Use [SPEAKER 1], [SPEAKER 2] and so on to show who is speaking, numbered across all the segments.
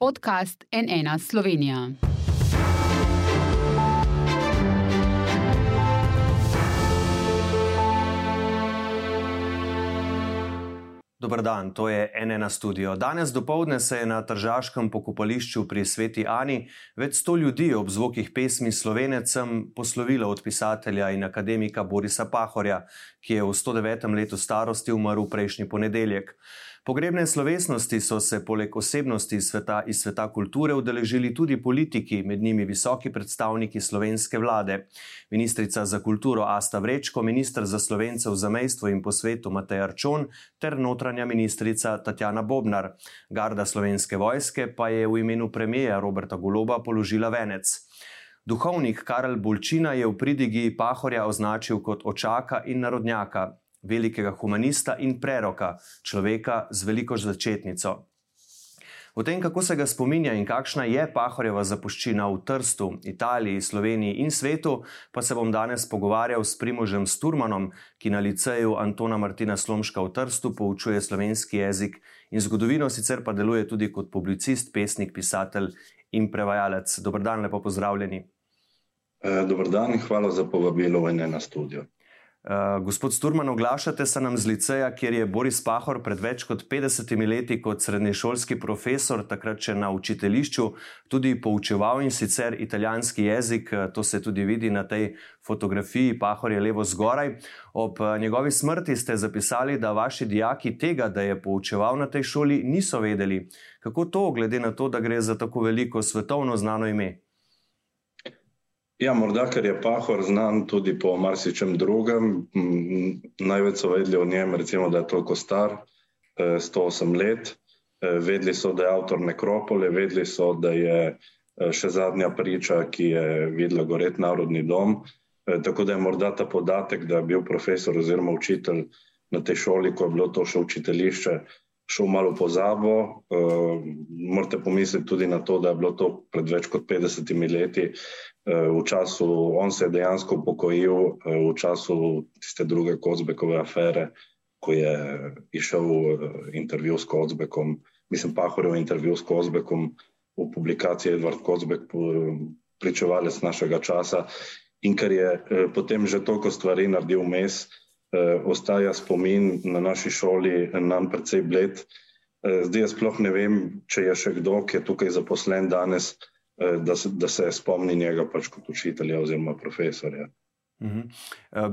[SPEAKER 1] podcast NN Slovenija.
[SPEAKER 2] Dober dan, to je NN studio. Danes dopoledne se je na Tržaškem pokopališču pri Sveti Ani več sto ljudi ob zvokih pesmi Slovenecem poslovilo od pisatelja in akademika Borisa Pahorja, ki je v 109. letu starosti umrl prejšnji ponedeljek. Pogrebne slovesnosti so se poleg osebnosti sveta iz sveta kulture udeležili tudi politiki, med njimi visoki predstavniki slovenske vlade. Ministrica za kulturo Asta Vrečko, ministr za slovence v zamejstvu in po svetu Matej Arčon ter notranja ministrica Tatjana Bobnar. Garda slovenske vojske pa je v imenu premijeja Roberta Goloba položila venec. Duhovnik Karel Bulčina je v pridigi Pahorja označil kot očaka in narodnjaka, velikega humanista in preroka, človeka z veliko začetnico. O tem, kako se ga spominja in kakšna je Pahorjeva zapuščina v Trstu, Italiji, Sloveniji in svetu, pa se bom danes pogovarjal s Primožem Sturmanom, ki na liceju Antona Martina Slomška v Trstu poučuje slovenski jezik in zgodovino, sicer pa deluje tudi kot publicist, pesnik, pisatelj in prevajalec. Dobr dan, lepo pozdravljeni.
[SPEAKER 3] Eh, Dobr dan in hvala za povabilo v na studio.
[SPEAKER 2] Uh, gospod Sturman, oglašate se nam z liceja, kjer je Boris Pahor pred več kot 50 leti kot srednješolski profesor, takrat še na učiteljišču, tudi poučeval in sicer italijanski jezik. Eh, to se tudi vidi na tej fotografiji, Pahor je levo zgoraj. Ob uh, njegovi smrti ste zapisali, da vaši dijaki tega, da je poučeval na tej šoli, niso vedeli. Kako to, glede na to, da gre za tako veliko svetovno znano ime?
[SPEAKER 3] Ja, morda, ker je Pahor znan tudi po marsičem drugem. Največ so vedeli o njem, recimo, da je toliko star, 108 eh, let. Eh, vedeli so, da je avtor nekropole, vedeli so, da je eh, še zadnja priča, ki je videla goret narodni dom. Tako da je morda ta podatek, da je bil profesor oziroma učitelj na tej šoli, ko je bilo to še učiteljišče, šel malo pozabo. Morate pomisliti tudi na to, da je bilo to pred več kot 50 leti. Eh, v času, on se je dejansko upokojil eh, v času tiste druge Kozbekove afere, ko je išel eh, intervju s Kozbekom, mislim, Pahorjev intervju s Kozbekom v publikaciji Edward Kozbek, pričevalec našega časa. In ker je potem že toliko stvari naredil vmes, ostaja spomin na naši šoli nam precej bled. Zdaj jaz sploh ne vem, če je še kdo, ki je tukaj zaposlen danes, Eh, da se, da se spomni njega pač kot učitelja oziroma profesorja.
[SPEAKER 2] Uhum.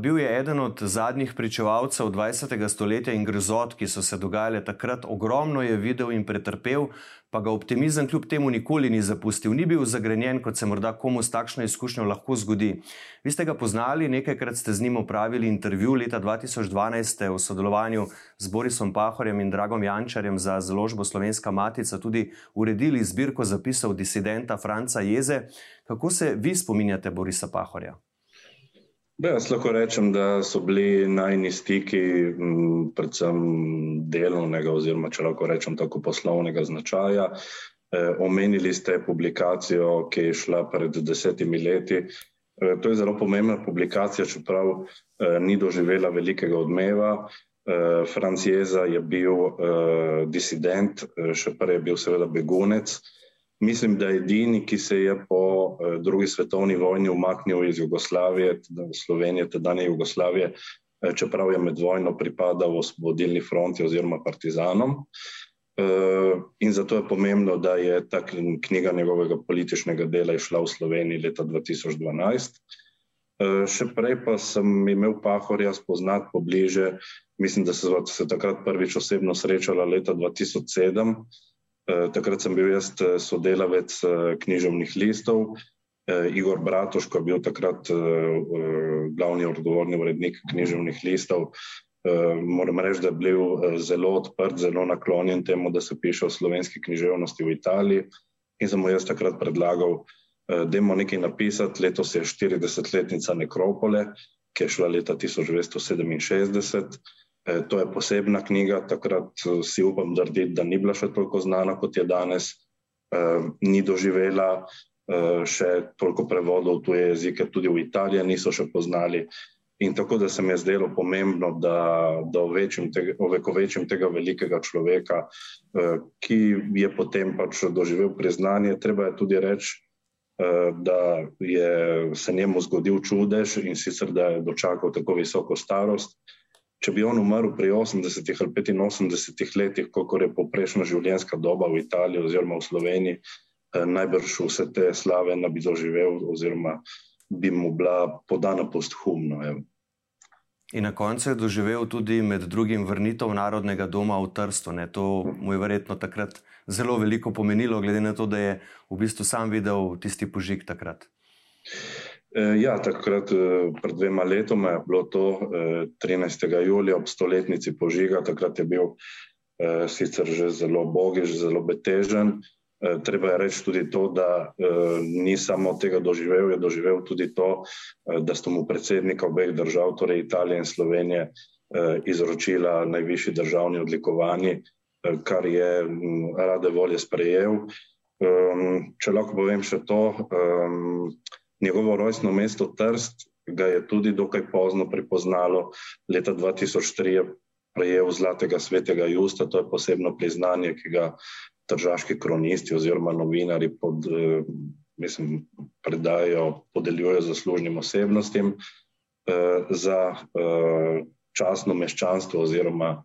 [SPEAKER 2] Bil je eden od zadnjih pričevalcev 20. stoletja in grozot, ki so se dogajale takrat. Ogromno je videl in pretrpel, pa ga optimizem kljub temu nikoli ni zapustil. Ni bil zagrenjen, kot se morda komu s takšno izkušnjo lahko zgodi. Vi ste ga poznali, nekajkrat ste z njim opravili intervju leta 2012 v sodelovanju z Borisom Pahorjem in Dragom Jančarjem za založbo Slovenska matica, tudi uredili zbirko zapisov disidenta Franca Jeze. Kako se vi spominjate Borisa Pahorja?
[SPEAKER 3] Be, jaz lahko rečem, da so bili najni stiki, predvsem delovnega, oziroma če lahko rečem tako poslovnega značaja. E, omenili ste publikacijo, ki je šla pred desetimi leti. E, to je zelo pomembna publikacija, čeprav e, ni doživela velikega odmeva. E, Franc Jeza je bil e, disident, e, še prej je bil seveda begunec. Mislim, da je edini, ki se je po eh, drugi svetovni vojni umaknil iz Jugoslavije, Slovenije, tedanje Jugoslavije, eh, čeprav je med vojno pripadal osvobodilni fronti oziroma partizanom. Eh, in zato je pomembno, da je ta knjiga njegovega političnega dela išla v Sloveniji leta 2012. Še prej pa sem imel Pahorja spoznati pobliže, mislim, da se, se takrat prvič osebno srečala leta 2007. Eh, takrat sem bil jaz eh, sodelavec eh, književnih listov. Igor Bratoško je bil takrat glavni odgovorni urednik književnih listov. Moram reči, da je bil zelo odprt, zelo naklonjen temu, da se piše o slovenski književnosti v Italiji. In sem mu jaz takrat predlagal, da imamo nekaj napisati. Letos je 40-letnica Nekropole, ki je šla leta 1967. E, to je posebna knjiga, takrat e, si upam trditi, da ni bila še toliko znana, kot je danes, e, ni doživela še toliko prevodov v tuje jezike, tudi v Italiji niso še poznali. In tako da se mi je zdelo pomembno, da, da ovekovečim tega, tega velikega človeka, ki je potem pač doživel priznanje. Treba je tudi reči, da je se njemu zgodil čudež in sicer, da je dočakal tako visoko starost. Če bi on umrl pri 80 ali 85 letih, kot je poprejšnja življenjska doba v Italiji oziroma v Sloveniji, uh, najbrž vse te slave ne bi doživel, oziroma bi mu bila podana posthumno. Evo.
[SPEAKER 2] In na koncu je doživel tudi med drugim vrnitev Narodnega doma v Trsto. Ne? To mu je verjetno takrat zelo veliko pomenilo, glede na to, da je v bistvu sam videl tisti požig takrat.
[SPEAKER 3] E, ja, takrat, e, pred dvema letoma, je bilo to 13. E, julija ob stoletnici požiga. Takrat je bil sicer že zelo bogiš, zelo betežen. Eh, treba je reči tudi to, da eh, ni samo tega doživel, je doživel tudi to, eh, da sta mu predsednika obeh držav, torej Italije in Slovenije, izročila najvišji državni odlikovanje, kar je mm, rade volje sprejel. Ehm, če lahko povem še to, ehm, njegovo rojstno mesto Trst ga je tudi dokaj pozno pripoznalo. Leta 2003 je prejel Zlatega svetega Justa, to je posebno priznanje, ki ga tržaški kronisti oziroma novinari pod, eh, mislim, predajo, podeljujejo zaslužnim osebnostim eh, za eh, časno meščanstvo oziroma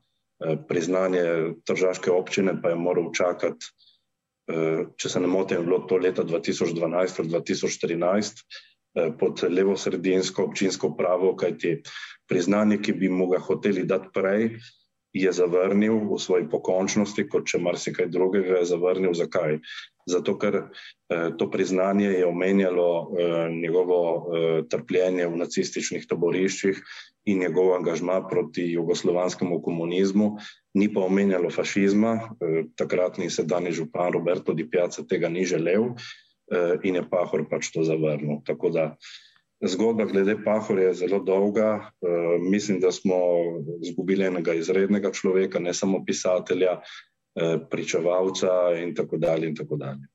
[SPEAKER 3] priznanje tržaške občine, pa je moral čakati, če se ne motim, bilo to leta 2012 ali 2013 pod levo-sredinsko občinsko pravo, kajti priznanje, ki bi mu ga hoteli dati prej, je zavrnil v svoji pokončnosti, kot če marsikaj drugega je zavrnil. Zakaj? Zato, ker eh, to priznanje je omenjalo eh, njegovo eh, trpljenje v nacističnih taboriščih in njegov angažma proti jugoslovanskemu komunizmu, ni pa omenjalo fašizma. Eh, takratni sedajni župan Roberto Di Piazza tega ni želel eh, in je Pahor pač to zavrnil. Tako da eh, Zgodba glede Pahorja je zelo dolga. E, mislim, da smo izgubili enega izrednega človeka, ne samo pisatelja, pričevalca in tako dalje. In tako dalje.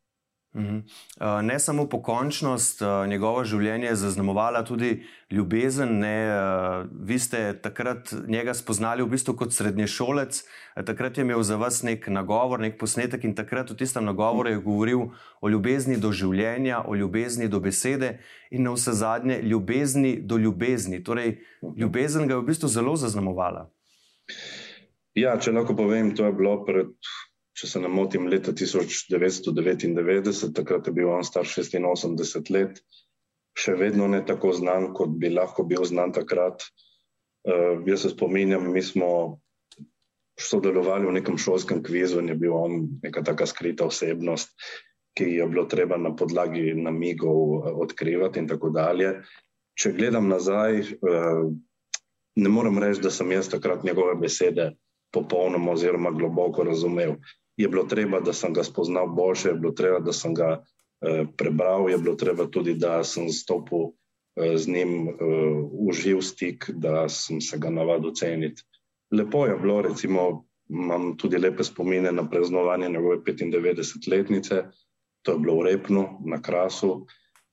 [SPEAKER 2] Mhm. Eh, ne samo pokončnost, eh, njegovo življenje je zaznamovala tudi ljubezen. Ne, eh, vi ste takrat njega spoznali v bistvu kot srednješolec, takrat je imel za vas nek nagovor, nek posnetek in takrat v tistem nagovoru je govoril o ljubezni do življenja, o ljubezni do besede in na vse zadnje ljubezni do ljubezni. Torej, ljubezen ga je v bistvu zelo zaznamovala.
[SPEAKER 3] Ja, če lahko povem, to je bilo pred če se ne motim, leta 1999, takrat je bil on star 86 let, še vedno ne tako znan, kot bi lahko bil znan takrat. Uh, jaz se spominjam, mi smo sodelovali v nekem šolskem kvizu in je bil on neka taka skrita osebnost, ki je bilo treba na podlagi namigov eh, odkrivati in tako dalje. Če gledam nazaj, uh, ne morem reči, da sem jaz takrat njegove besede popolnoma oziroma globoko razumel je bilo treba, da sem ga spoznal boljše, je bilo treba, da sem ga eh, prebral, je bilo treba tudi, da sem stopil eh, z njim eh, v živ stik, da sem se ga navadil ceniti. Lepo je bilo, recimo, imam tudi lepe spomine na praznovanje njegove 95-letnice, to je bilo v Repnu, na Krasu.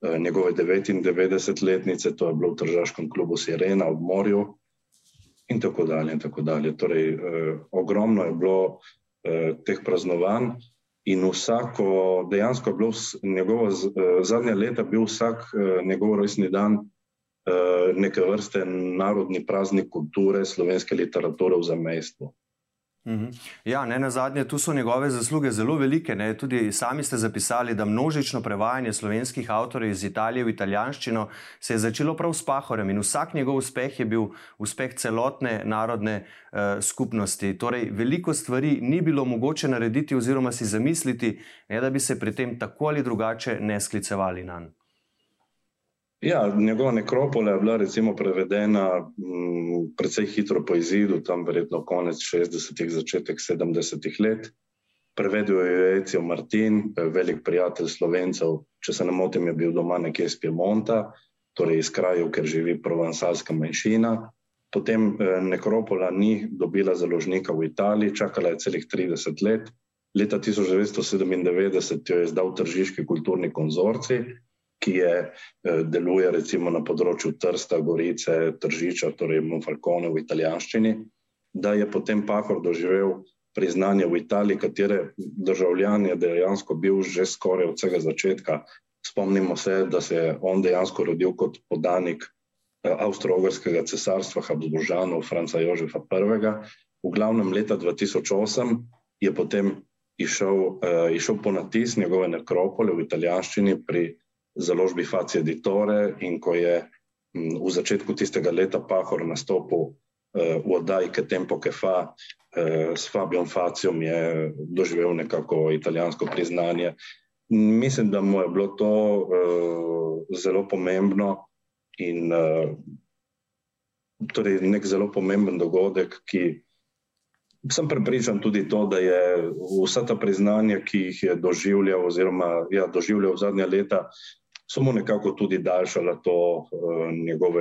[SPEAKER 3] Eh, njegove 99-letnice, to je bilo v Tržaškem klubu Sirena ob morju, in tako dalje. In tako dalje. Torej, eh, ogromno je bilo eh, teh praznovanj. In vsako, dejansko je bilo njegovo eh, zadnje leta, bil vsak eh, njegov rojstni dan eh, neke vrste narodni praznik kulture, slovenske literature v zamestvu.
[SPEAKER 2] Mhm. Ja, ne na zadnje, tu so njegove zasluge zelo velike. Ne? Tudi sami ste zapisali, da množično prevajanje slovenskih avtorjev iz Italije v italijanščino se je začelo prav s Pahorem in vsak njegov uspeh je bil uspeh celotne narodne uh, skupnosti. Torej, veliko stvari ni bilo mogoče narediti oziroma si zamisliti, ne, da bi se pri tem tako ali drugače ne sklicevali na njega.
[SPEAKER 3] Ja, njegova nekropola je bila recimo prevedena m, mm, precej hitro po izidu, tam verjetno konec 60-ih, začetek 70-ih let. Prevedel je Ecio Martin, velik prijatelj slovencev, če se ne motim, je bil doma nekje iz Piemonta, torej iz krajev, ker živi provansalska manjšina. Potem eh, nekropola ni dobila založnika v Italiji, čakala je celih 30 let. Leta 1997 jo je izdal Tržiški kulturni konzorcij, ki je, deluje recimo na področju Trsta, Gorice, Tržiča, torej Monfalcone v italijanščini, da je potem Pahor doživel priznanje v Italiji, katere državljan je dejansko bil že skoraj od vsega začetka. Spomnimo se, da se je on dejansko rodil kot podanik Avstro-Ogrskega cesarstva Habsburžanov, Franca Jožefa I. V glavnem leta 2008 je potem išel, uh, išel po natis njegove nekropole v italijanščini pri založbi Faci Editore in ko je m, v začetku tistega leta Pahor nastopil uh, v oddaji Ke Tempo Ke Fa uh, s Fabijom Facijom, je doživel nekako italijansko priznanje. Mislim, da mu je bilo to uh, zelo pomembno in torej nek zelo pomemben dogodek, ki sem prepričan tudi to, da je vsa ta priznanja, ki jih je doživljal, oziroma ja, doživljal v zadnja leta, so mu nekako tudi daljšala to uh, njegovo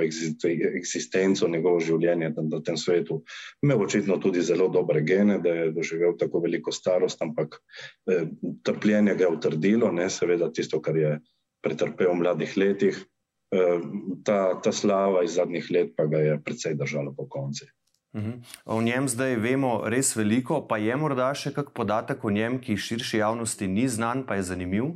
[SPEAKER 3] eksistenco, njegovo življenje na tem svetu. Imel očitno tudi zelo dobre gene, da je doživel tako veliko starost, ampak eh, trpljenje ga je utrdilo, ne seveda tisto, kar je pretrpel v mladih letih. Eh, ta, ta slava iz zadnjih let pa ga je precej držala po konci.
[SPEAKER 2] Mhm. O njem zdaj vemo res veliko, pa je morda še kak podatek o njem, ki širši javnosti ni znan, pa je zanimiv?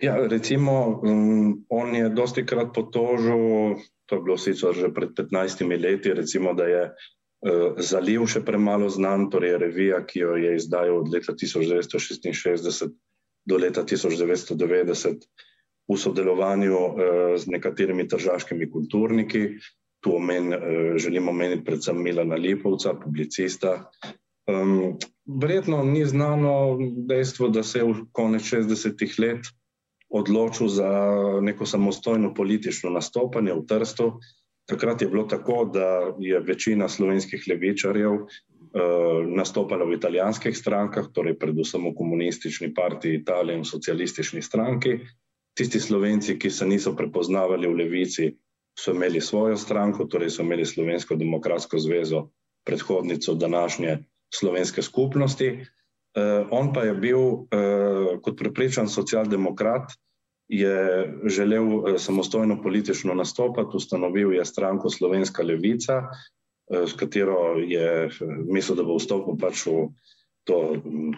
[SPEAKER 3] Ja, recimo, um, on je dosti krat potožil, to je bilo sicer že pred 15 leti, recimo, da je uh, zaliv še premalo znan, torej revija, ki jo je izdajal od leta 1966 do leta 1990 v sodelovanju uh, z nekaterimi tržaškimi kulturniki, Tu omen, eh, želimo omeniti predvsem Milana Lipovca, publicista. Um, verjetno ni znano dejstvo, da se je v konec 60-ih let odločil za neko samostojno politično nastopanje v Trstu. Takrat je bilo tako, da je večina slovenskih levičarjev uh, nastopala v italijanskih strankah, torej predvsem v komunistični partiji Italije in socialistični stranki. Tisti slovenci, ki se niso prepoznavali v levici, so imeli svojo stranko, torej so imeli Slovensko demokratsko zvezo, predhodnico današnje slovenske skupnosti. Uh, on pa je bil uh, kot prepričan socialdemokrat, je želel uh, samostojno politično nastopati, ustanovil je stranko Slovenska levica, uh, s katero je mislil, da bo vstopil pač v to um,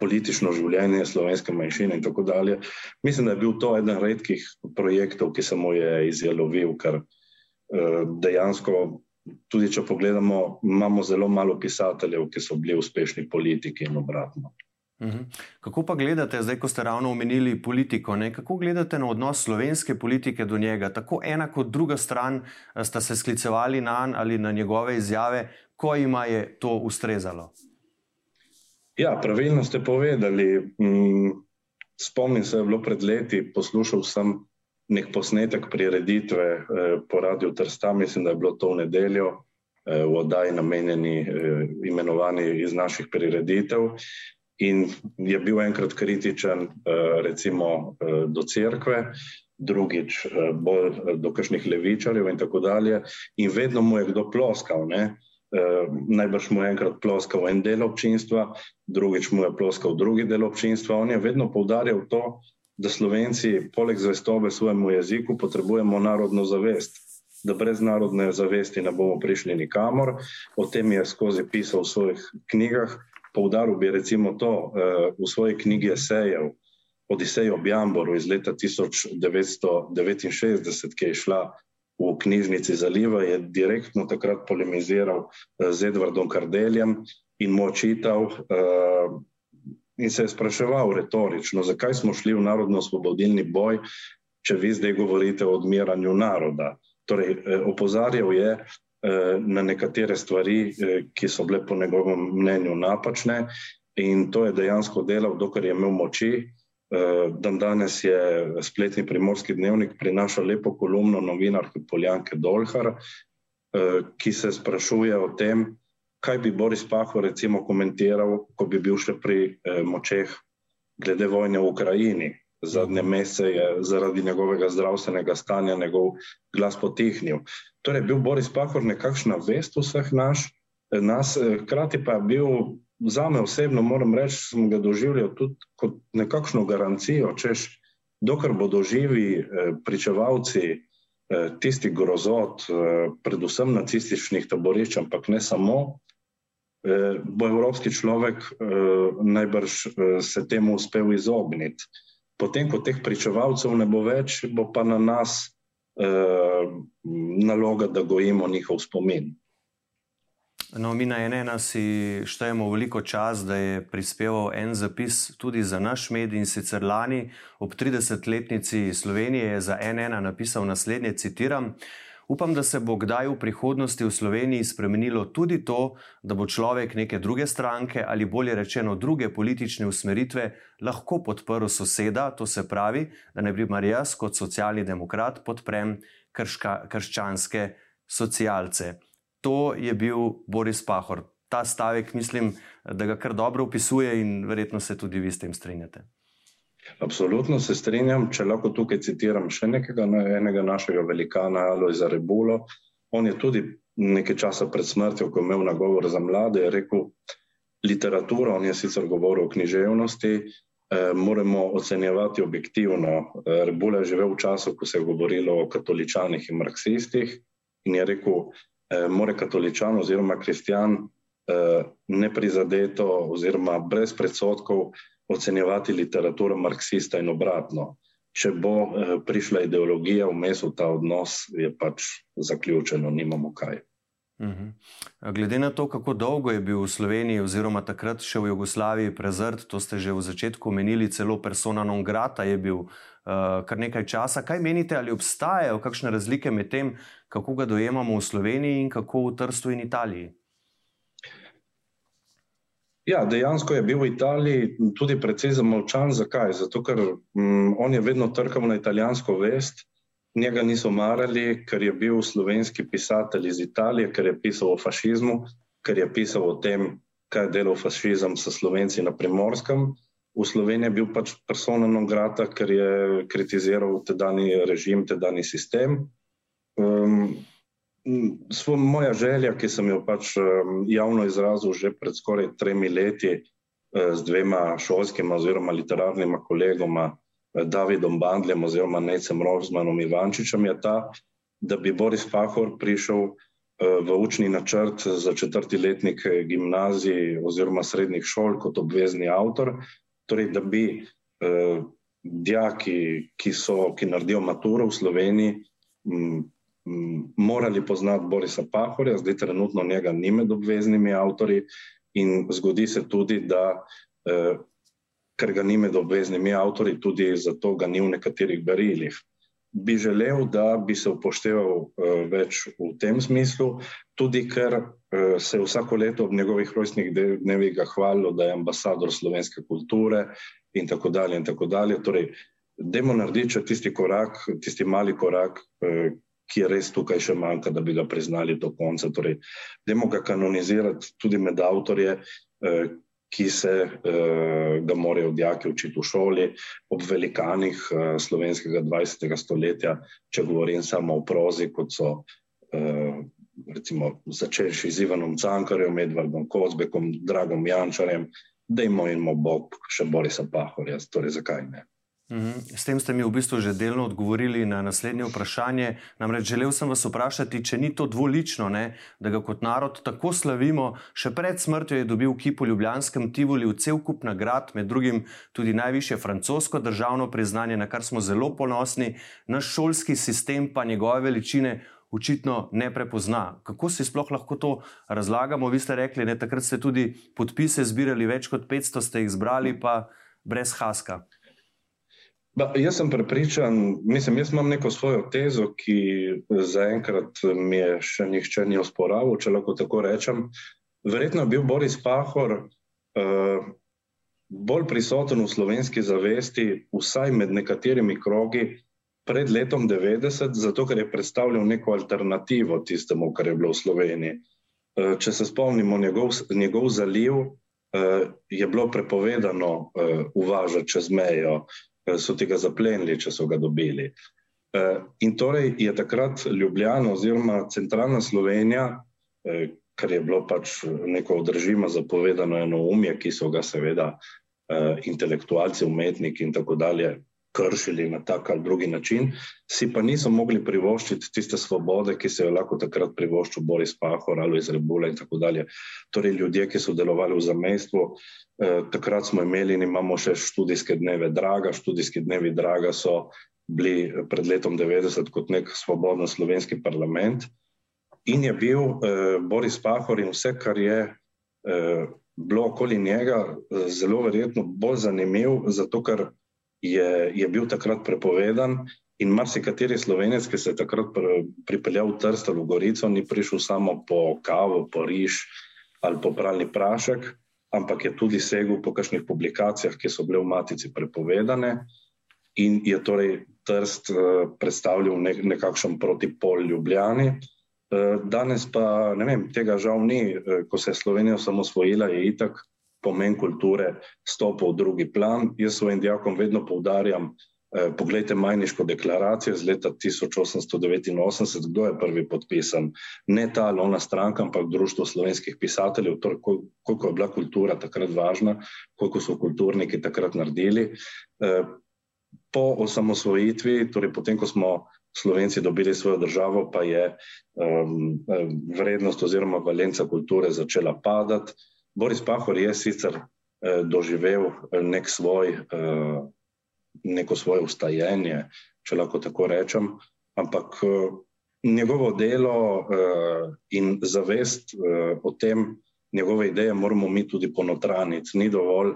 [SPEAKER 3] politično življenje slovenske manjšine in tako dalje. Mislim, da je bil to eden redkih projektov, ki se mu je izjelovil, ker eh, dejansko, tudi če pogledamo, imamo zelo malo pisateljev, ki so bili uspešni politiki in obratno.
[SPEAKER 2] Mhm. Kako pa gledate, zdaj, ko ste ravno omenili politiko, ne? kako gledate na odnos slovenske politike do njega? Tako ena kot druga stran eh, sta se sklicevali na njega ali na njegove izjave, ko jima je to ustrezalo?
[SPEAKER 3] Ja, pravilno ste povedali. Mm, spomnim se, da je bilo pred leti, poslušal sem nek posnetek prireditve eh, po radiju Trsta, mislim, da je bilo to v nedeljo, eh, v oddaji namenjeni eh, imenovani iz naših prireditev. In je bil enkrat kritičen, recimo, do cerkve, drugič bolj do kakšnih levičarjev in tako dalje. In vedno mu je kdo ploskal. Ne? Eh, najbrž mu je enkrat ploskal en del občinstva, drugič mu je ploskal drugi del občinstva. On je vedno poudarjal to, da Slovenci, poleg zvestobe svojemu jeziku, potrebujemo narodno zavest. Da brez narodne zavesti ne bomo prišli nikamor. O tem je skozi pisal v svojih knjigah. Poudaril bi recimo to eh, v svoji knjigi Esejev, Odisejo Bjamboru iz leta 1969, ki je šla v knjižnici Zaliva, je direktno takrat polemiziral eh, z Edvardom Kardeljem in mu očital uh, in se je spraševal retorično, zakaj smo šli v narodno-osvobodilni boj, če vi zdaj govorite o odmiranju naroda. Torej, eh, opozarjal je na nekatere stvari, ki so bile po njegovem mnenju napačne in to je dejansko delal, dokler je imel moči, Eh, dan danes je spletni primorski dnevnik prinašal lepo kolumno novinarke Poljanke Dolhar, eh, ki se sprašuje o tem, kaj bi Boris Paho recimo komentiral, ko bi bil še pri eh, močeh glede vojne v Ukrajini. Zadnje mesece je zaradi njegovega zdravstvenega stanja njegov glas potihnil. Torej, bil Boris Pahor nekakšna vest vseh naš, nas, hkrati pa je bil za me osebno moram reči, sem ga doživljal tudi kot nekakšno garancijo, češ dokler bodo živi pričevalci tistih grozot, predvsem nacističnih taborišč, ampak ne samo, bo evropski človek najbrž se temu uspel izogniti. Potem, ko teh pričevalcev ne bo več, bo pa na nas naloga, da gojimo njihov spomin.
[SPEAKER 2] No, mi na NN si štejemo veliko čas, da je prispeval en zapis tudi za naš medij in sicer lani ob 30-letnici Slovenije je za NN napisal naslednje, citiram. Upam, da se bo kdaj v prihodnosti v Sloveniji spremenilo tudi to, da bo človek neke druge stranke ali bolje rečeno druge politične usmeritve lahko podprl soseda, to se pravi, da ne bi mar jaz kot socialni demokrat podprem krška, krščanske socialce to je bil Boris Pahor. Ta stavek, mislim, da ga kar dobro opisuje in verjetno se tudi vi s tem strinjate.
[SPEAKER 3] Absolutno se strinjam, če lahko tukaj citiram še nekega, enega našega velikana, Aloisa Rebulo. On je tudi nekaj časa pred smrtjo, ko je imel nagovor za mlade, rekel: Literatura, on je sicer govoril o književnosti, eh, moramo ocenjevati objektivno. Eh, Rebulo je živel v času, ko se je govorilo o katoličanih in marksistih, in je rekel: eh, more katoličan oziroma kristjan eh, neprizadeto oziroma brez predsotkov ocenjevati literaturo marksista in obratno. Če bo eh, prišla ideologija vmes v ta odnos, je pač zaključeno, nimamo kaj.
[SPEAKER 2] Mhm. Glede na to, kako dolgo je bil v Sloveniji, oziroma takrat še v Jugoslaviji prezrt, to ste že v začetku omenili, celo persona non grata je bil uh, kar nekaj časa. Kaj menite, ali obstajajo kakšne razlike med tem, kako ga dojemamo v Sloveniji in kako v Trstu in Italiji?
[SPEAKER 3] Ja, dejansko je bil v Italiji tudi precej zamolčan. Zakaj? Zato, ker um, on je vedno trkal na italijansko vest. Njega niso marali, ker je bil slovenski pisatelj iz Italije, ker je pisal o fašizmu, ker je pisal o tem, kaj je delal fašizem s slovenci na primorskem. V Sloveniji je bil pač persona non grata, ker je kritiziral tedajni režim, tedajni sistem. Um, svo, moja želja, ki sem jo pač javno izrazil že pred skoraj tremi leti uh, z dvema šolskima oziroma literarnima kolegoma, Davidom Bandljem oziroma Necem Rozmanom Ivančičem je ta, da bi Boris Pahor prišel eh, v učni načrt za četrti letnik gimnazij oziroma srednjih šol kot obvezni avtor, torej da bi eh, dijaki, ki, so, ki naredijo maturo v Sloveniji, morali poznati Borisa Pahorja, zdaj trenutno njega ni med obveznimi avtori in zgodi se tudi, da eh, ker ga ni med obveznimi avtori, tudi zato ga ni v nekaterih berilih. Bi želel, da bi se upošteval uh, več v tem smislu, tudi ker uh, se vsako leto ob njegovih rojstnih dnevih ga hvalilo, da je ambasador slovenske kulture in tako dalje. In tako dalje. Torej, demo narediti tisti korak, tisti mali korak, uh, ki je res tukaj še manjka, da bi ga priznali do konca. Torej, demo ga kanonizirati tudi med avtorje, uh, ki se uh, ga morajo dijaki učiti v šoli, ob velikanih uh, slovenskega 20. stoletja, če govorim samo o prozi, kot so uh, recimo začeši z Ivanom Cankarjem, Edvardom Kozbekom, Dragom Jančarjem, da imamo Bog še Borisa Pahorja, torej zakaj ne.
[SPEAKER 2] Mhm. S tem ste mi v bistvu že delno odgovorili na naslednje vprašanje. Namreč želel sem vas vprašati, če ni to dvolično, ne, da ga kot narod tako slavimo. Še pred smrtjo je dobil kip v Ljubljanskem Tivoli v cel kup nagrad, med drugim tudi najviše francosko državno priznanje, na kar smo zelo ponosni. Naš šolski sistem pa njegove veličine očitno ne prepozna. Kako si sploh lahko to razlagamo? Vi ste rekli, da takrat ste tudi podpise zbirali, več kot 500 ste jih zbrali, pa brez haska.
[SPEAKER 3] Ba, jaz sem prepričan, mislim, jaz imam neko svojo tezo, ki zaenkrat mi je še nihče ni osporavil, če lahko tako rečem. Verjetno je bil Boris Pahor uh, bolj prisoten v slovenski zavesti, vsaj med nekaterimi krogi, pred letom 90, zato ker je predstavljal neko alternativo tistemu, kar je bilo v Sloveniji. Uh, če se spomnimo, njegov, njegov zaliv uh, je bilo prepovedano uh, uvažati čez mejo. Eh, so tega zaplenili, če so ga dobili. Eh, in torej je takrat Ljubljana oziroma centralna Slovenija, eh, kar je bilo pač neko od režima zapovedano eno umje, ki so ga seveda intelektualci, umetniki in tako dalje kršili na tak ali drugi način, si pa niso mogli privoščiti tiste svobode, ki se je lahko takrat privoščil Boris Pahor ali iz Rebula in tako dalje. Torej, ljudje, ki so delovali v zamestvu, eh, takrat smo imeli in imamo še študijske dneve Draga. Študijski dnevi Draga so bili pred letom 90 kot nek svoboden slovenski parlament in je bil eh, Boris Pahor in vse, kar je eh, bilo okoli njega, eh, zelo verjetno bolj zanimiv, zato ker je, je bil takrat prepovedan. In marsikateri slovenec, ki se je takrat pripeljal v Trst ali v Gorico, ni prišel samo po kavo, po riž ali po pralni prašek, ampak je tudi segel po kakšnih publikacijah, ki so bile v Matici prepovedane. In je torej Trst uh, predstavljal nek, nekakšen protipol Ljubljani. Uh, danes pa vem, tega žal ni, uh, ko se je Slovenija osamosvojila, je itak pomen kulture stopil v drugi plan. Jaz svojim dijakom vedno poudarjam, eh, pogledajte Majniško deklaracijo iz leta 1889, kdo je prvi podpisan. Ne ta ali ona stranka, ampak Društvo slovenskih pisateljev, torej koliko je bila kultura takrat važna, koliko so kulturniki takrat naredili. Eh, po osamosvojitvi, torej potem, ko smo Slovenci dobili svojo državo, pa je um, vrednost oziroma valenca kulture začela padati. Boris Pahor je sicer eh, doživel eh, nek svoj, eh, neko svoje ustajenje, če lahko tako rečem, ampak eh, njegovo delo eh, in zavest eh, o tem, njegove ideje moramo mi tudi ponotraniti. Ni dovolj,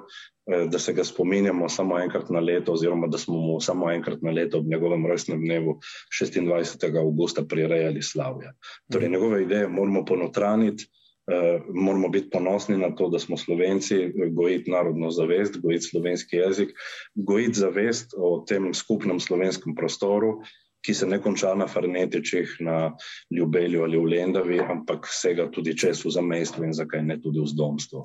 [SPEAKER 3] eh, da se ga spominjamo samo enkrat na leto, oziroma da smo mu samo enkrat na leto ob njegovem rojstnem dnevu 26. augusta prirejali slavje. Torej, mhm. njegove ideje moramo ponotraniti. Uh, moramo biti ponosni na to, da smo Slovenci, gojiti narodno zavest, gojiti slovenski jezik, gojiti zavest o tem skupnem slovenskem prostoru, ki se ne konča na Farnetičih, na Ljubelju ali v Lendavi, ampak vsega tudi čez v zamestvu in zakaj ne tudi v zdomstvu.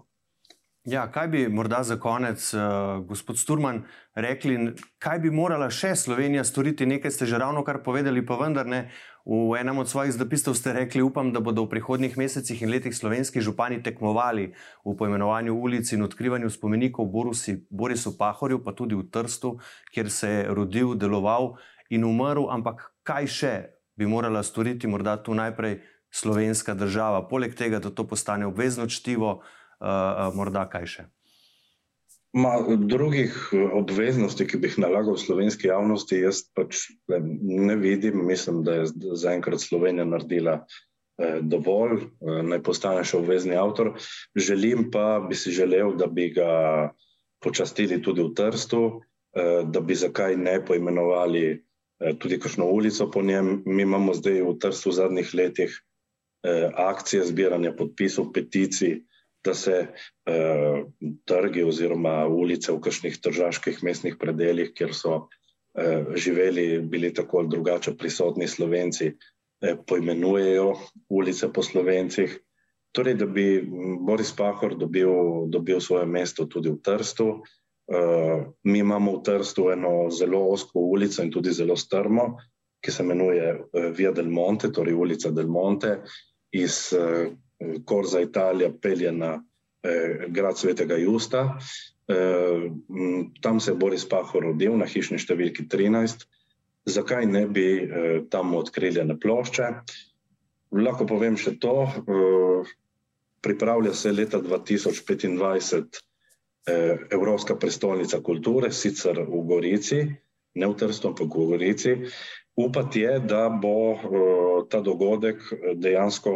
[SPEAKER 2] Ja, kaj bi morda za konec, uh, gospod Sturman, rekli, kaj bi morala še Slovenija storiti? Nekaj ste že ravno kar povedali, pa vendar ne. V enem od svojih zapisov ste rekli, upam, da bodo v prihodnjih mesecih in letih slovenski župani tekmovali v poimenovanju ulic in odkrivanju spomenikov Borusi, Borisu Pahorju, pa tudi v Trstu, kjer se je rodil, deloval in umrl. Ampak kaj še bi morala storiti, morda tu najprej slovenska država, poleg tega, da to postane obvezno čtivo? Uh, morda kaj še?
[SPEAKER 3] Ma, drugih eh, obveznosti, ki bi jih nalagal slovenski javnosti, jaz pač ne vidim. Mislim, da je zaenkrat Slovenija naredila eh, dovolj, eh, naj postane še obvezni avtor. Želim pa, bi si želel, da bi ga počastili tudi v Trstu, eh, da bi zakaj ne poimenovali eh, tudi kakšno ulico po njem. Mi imamo zdaj v Trstu v zadnjih letih eh, akcije zbiranja podpisov, peticij da se uh, trgi oziroma ulice v kakšnih državskih mestnih predeljih, kjer so uh, živeli, bili tako ali drugače prisotni slovenci, uh, poimenujejo ulice po slovencih. Torej, da bi Boris Pahor dobil, dobil svoje mesto tudi v Trstu. Uh, mi imamo v Trstu eno zelo osko ulico in tudi zelo strmo, ki se imenuje uh, Via del Monte, torej ulica del Monte, iz uh, Korza Italija pelje na eh, grad Svetega Justa. Eh, tam se je Boris Pahor rodil na hišni številki 13. Zakaj ne bi eh, tam odkrili na plošče? Lahko povem še to. Eh, pripravlja se leta 2025 eh, Evropska prestolnica kulture, sicer v Gorici, ne v Trstu, ampak v Gorici. Upati je, da bo uh, ta dogodek dejansko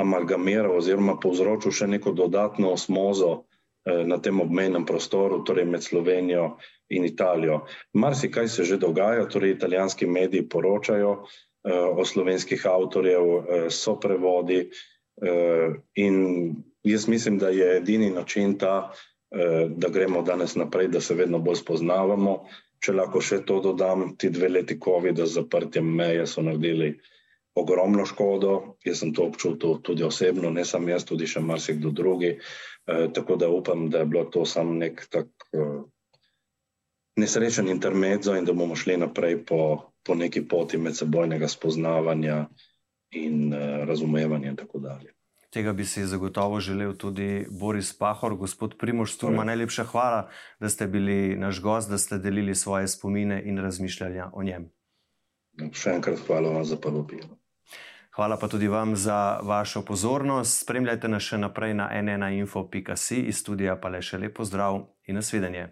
[SPEAKER 3] amalgamiral oziroma povzročil še neko dodatno osmozo eh, na tem obmejnem prostoru, torej med Slovenijo in Italijo. Marsikaj se že dogaja, torej italijanski mediji poročajo eh, o slovenskih avtorjev, eh, so prevodi in jaz mislim, da je edini način ta, da gremo danes naprej, da se vedno bolj spoznavamo. Če lahko še to dodam, ti dve leti COVID-a z zaprtjem meje so naredili ogromno škodo. Jaz sem to občutil tudi osebno, ne samo jaz, tudi še marsikdo drugi. E, tako da upam, da je bilo to samo nek tak e, nesrečen intermezzo in da bomo šli naprej po, po neki poti medsebojnega spoznavanja in e, razumevanja in tako dalje.
[SPEAKER 2] Tega bi si zagotovo želel tudi Boris Pahor, gospod Primož Sturma. Najlepša hvala, da ste bili naš gost, da ste delili svoje spomine in razmišljanja o njem.
[SPEAKER 3] Še enkrat hvala vam za povabilo.
[SPEAKER 2] Hvala pa tudi vam za vašo pozornost. Spremljajte nas še naprej na nnainfo.si iz studija, pa le še lepo zdrav in nasvidenje.